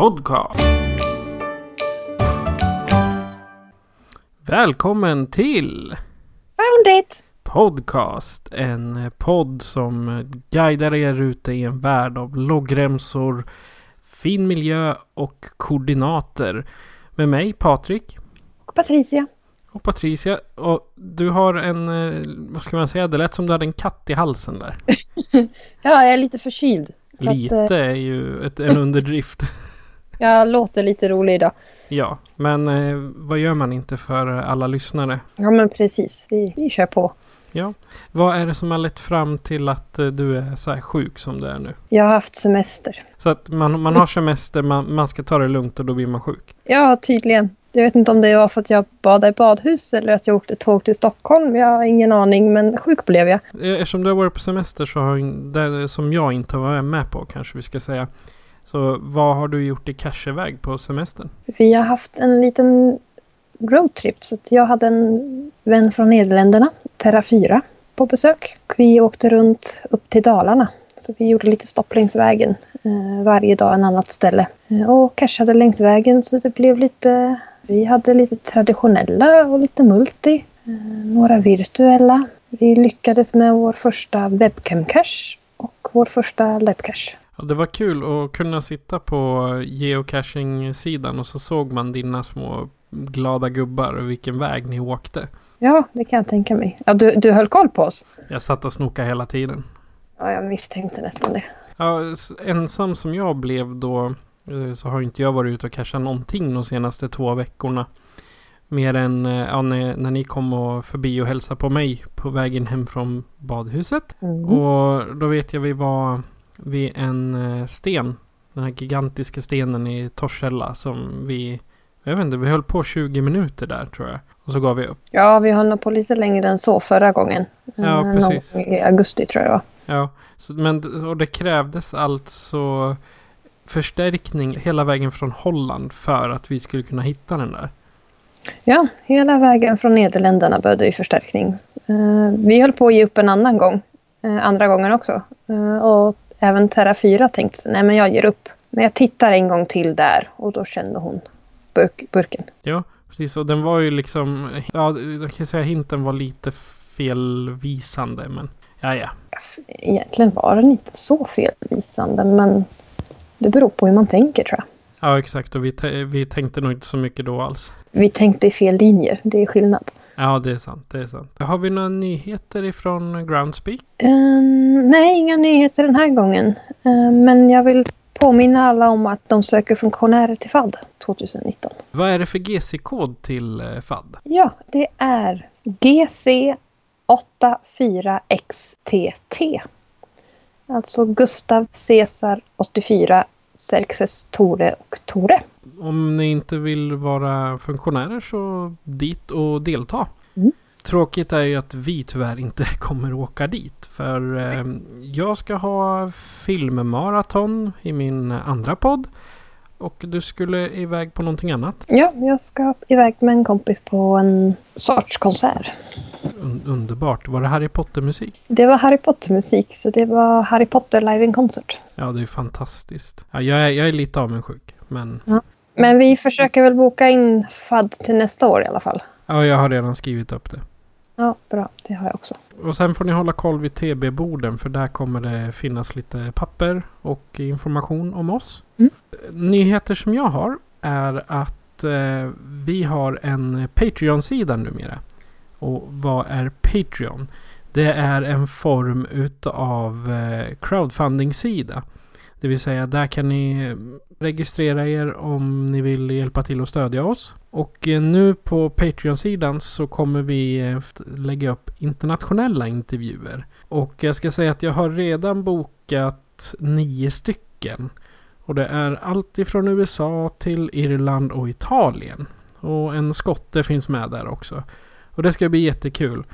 Podcast. Välkommen till Found it! Podcast. En podd som guidar er ute i en värld av loggremsor, fin miljö och koordinater. Med mig Patrik Och Patricia. och Patricia. Och du har en, eh, vad ska man säga, det lät som du hade en katt i halsen där. Ja, jag är lite förkyld. Lite att, eh, är ju ett, en underdrift. jag låter lite rolig idag. Ja, men eh, vad gör man inte för alla lyssnare? Ja, men precis. Vi, vi kör på. Ja. Vad är det som har lett fram till att eh, du är så här sjuk som du är nu? Jag har haft semester. Så att man, man har semester, man, man ska ta det lugnt och då blir man sjuk. Ja, tydligen. Jag vet inte om det var för att jag badade i badhus eller att jag åkte tåg till Stockholm. Jag har ingen aning, men sjuk blev jag. Eh, Eftersom du har varit på semester så har det som jag inte var med på kanske vi ska säga. Så vad har du gjort i cashväg på semestern? Vi har haft en liten roadtrip. Så jag hade en vän från Nederländerna, Terra 4, på besök. Vi åkte runt upp till Dalarna. Så vi gjorde lite stopp längs vägen. Eh, varje dag en annat ställe. Eh, och cashade längs vägen så det blev lite... Vi hade lite traditionella och lite multi. Eh, några virtuella. Vi lyckades med vår första webcam-cache och vår första labcache. Det var kul att kunna sitta på geocaching-sidan och så såg man dina små glada gubbar och vilken väg ni åkte. Ja, det kan jag tänka mig. Ja, du, du höll koll på oss? Jag satt och snokade hela tiden. Ja, jag misstänkte nästan det. Ja, ensam som jag blev då eh, så har inte jag varit ute och cashat någonting de senaste två veckorna. Mer än eh, ja, när, när ni kom och förbi och hälsade på mig på vägen hem från badhuset. Mm. Och då vet jag vi var vid en eh, sten. Den här gigantiska stenen i Torshälla som vi... Jag vet inte, vi höll på 20 minuter där tror jag. Och så gav vi upp. Ja, vi höll nog på lite längre än så förra gången. Ja, Eh, precis. I augusti tror jag det var. Ja, så, men och det krävdes alltså förstärkning hela vägen från Holland för att vi skulle kunna hitta den där. Ja, hela vägen från Nederländerna behövde vi förstärkning. Eh, vi höll på att ge upp en annan gång. andra gången också. Och även Terra 4 tänkte nej men jag ger upp. Men jag tittar en gång till där och då kände hon burk, burken. Ja, precis. Och den var ju liksom... Ja, jag kan säga hinten var lite felvisande, men... Ja, ja. Egentligen var den inte så felvisande men det beror på hur man tänker tror jag. Ja, exakt. Och vi, vi tänkte nog inte så mycket då alls. Vi tänkte i fel linjer, det är skillnad. Ja, det är sant. Det är sant. Har vi några nyheter ifrån Groundspeak? Ehm, nej, inga nyheter den här gången. Ehm, men jag vill påminna alla om att de söker funktionärer till FAD 2019. Vad är det för GC-kod till eh, FAD? Ja, det är GC84XTT. Alltså Gustav Caesar 84 Xerxes Tore och Tore. Om ni inte vill vara funktionärer så dit och delta. Mm. Tråkigt är ju att vi tyvärr inte kommer åka dit. För eh, jag ska ha filmmaraton i min andra podd. Och du skulle iväg på någonting annat. Ja, jag ska iväg med en kompis på en sorts konsert. Un- underbart. Var det Harry Potter-musik? Det var Harry Potter-musik, så det var Harry Potter live in concert. Ja, det är fantastiskt. Ja, jag, är, jag är lite avundsjuk. Men Men vi försöker väl boka in FAD till nästa år i alla fall. ja, jag har redan skrivit upp det. Ja, bra. Det har jag också. Och sen får ni hålla koll vid TB-borden för där kommer det finnas lite papper och information om oss. Mm. Nyheter som jag har är att eh, vi har en Patreon-sida numera. Och vad är Patreon? Det är en form utav eh, crowdfunding-sida. Det vill säga där kan ni eh, registrera er om ni vill hjälpa till och stödja oss. Och eh, nu på Patreon-sidan så kommer vi lägga upp internationella intervjuer. Och jag ska säga att jag har redan bokat nio stycken. Och det är allt ifrån USA till Irland och Italien. Och en skotte finns med där också. Och det ska bli jättekul.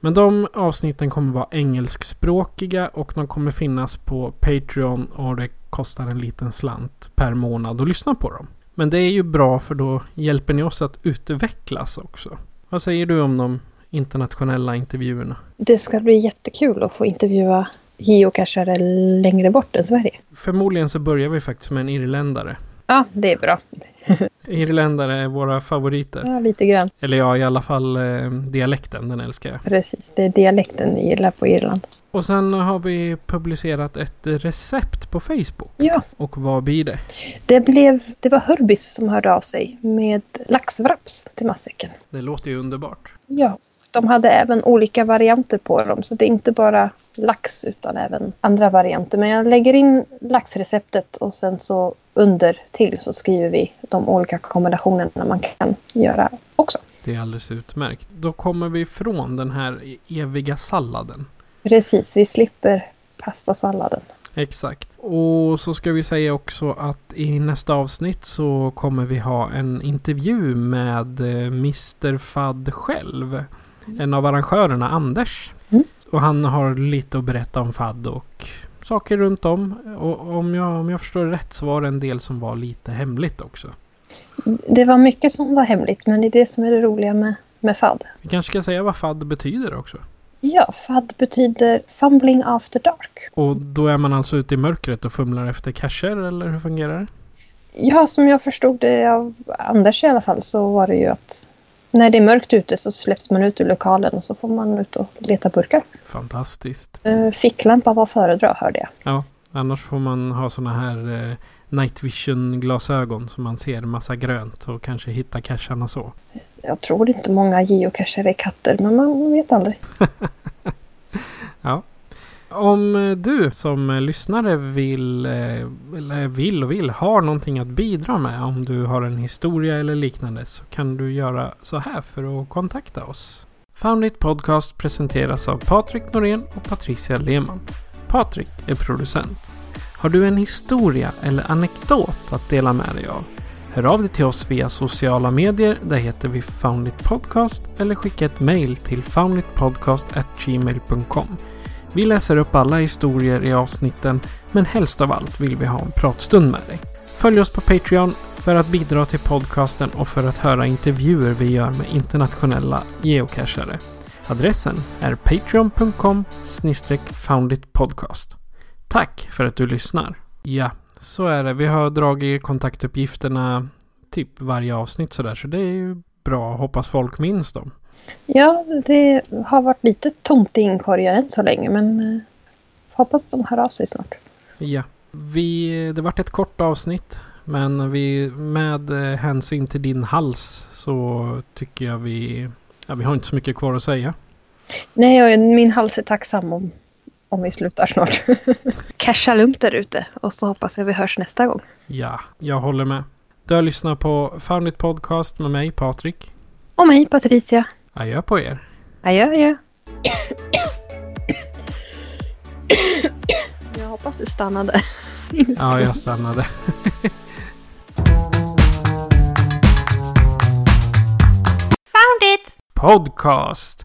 Men de avsnitten kommer vara engelskspråkiga och de kommer finnas på Patreon och det kostar en liten slant per månad att lyssna på dem. Men det är ju bra för då hjälper ni oss att utvecklas också. Vad säger du om de internationella intervjuerna? Det ska bli jättekul att få intervjua geocachare längre bort än Sverige. Förmodligen så börjar vi faktiskt med en irländare. Ja, det är bra. Irländare är våra favoriter. Ja, lite grann. Eller ja, i alla fall eh, dialekten, den älskar jag. Precis, det är dialekten ni gillar på Irland. Och sen har vi publicerat ett recept på Facebook. Ja, Och vad blir det? det, blev, det var Hurbis som hörde av sig med laxwraps till matsäcken. Det låter ju underbart. Ja, de hade även olika varianter på dem. Så det är inte bara lax utan även andra varianter. Men jag lägger in laxreceptet och sen så under till så skriver vi de olika kombinationerna man kan göra också. Det är alldeles utmärkt. Då kommer vi ifrån den här eviga salladen. Precis, vi slipper pastasalladen. Exakt. Och så ska vi säga också att i nästa avsnitt så kommer vi ha en intervju med eh, Mr Fadd själv. En av arrangörerna, Anders. Mm. Och han har lite att berätta om Fadd och saker runt om. Och om jag, om jag förstår rätt så var det en del som var lite hemligt också. Det var mycket som var hemligt men det är det som är det roliga med, med FAD. Vi kanske ska säga vad Fadd betyder också. Ja, FAD betyder Fumbling After Dark. Och då är man alltså ute i mörkret och fumlar efter cacher eller hur fungerar det? Ja, som jag förstod det av Anders i alla fall så var det ju att när det är mörkt ute så släpps man ut ur lokalen och så får man ut och leta burkar. Fantastiskt. Eh, Ficklampa var föredra hörde jag. Ja, annars får man ha såna här eh, night vision glasögon så man ser massa grönt och kanske hitta cacherna så. Jag tror inte många geocacher är katter men man vet aldrig. Ja. Om eh, du som eh, lyssnare vill, eh, eller vill och vill, har någonting att bidra med. Om du har en historia eller liknande så kan du göra så här för att kontakta oss. Foundit Podcast presenteras av Patrik Norén och Patricia Lehmann. Patrik är producent. Har du en historia eller anekdot att dela med dig av? Hör av dig till oss via sociala medier. Där heter vi Foundit Podcast eller skicka ett mail till founditpodcast@gmail.com. Vi läser upp alla historier i avsnitten, men helst av allt vill vi ha en pratstund med dig. Följ oss på Patreon för att bidra till podcasten och för att höra intervjuer vi gör med internationella geocachare. Adressen är patreon.com founditpodcast. Tack för att du lyssnar. Ja, så är det. Vi har dragit kontaktuppgifterna typ varje avsnitt sådär, så det är ju bra. Hoppas folk minns dem. Ja, det har varit lite tomt i inkorgen än så länge men eh, hoppas de hör av sig snart. Ja. Vi, det vart ett kort avsnitt. Men vi, med eh, hänsyn till din hals så tycker jag vi... Ja, vi har inte så mycket kvar att säga. Nej, och min hals är tacksam om, om vi slutar snart. Casha lugnt där ute och så hoppas jag vi hörs nästa gång. Ja, jag håller med. Du har lyssnat på Found It Podcast med mig, Patrik. Och mig, Patricia. Adjö på er. Adjö, adjö. Jag hoppas du stannade. Ja, jag stannade. Found it! Podcast.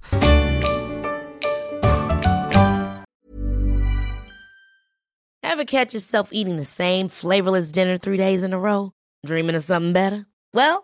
Ever catch yourself eating the same flavorless dinner three days in a row? Dreaming of something better? Well,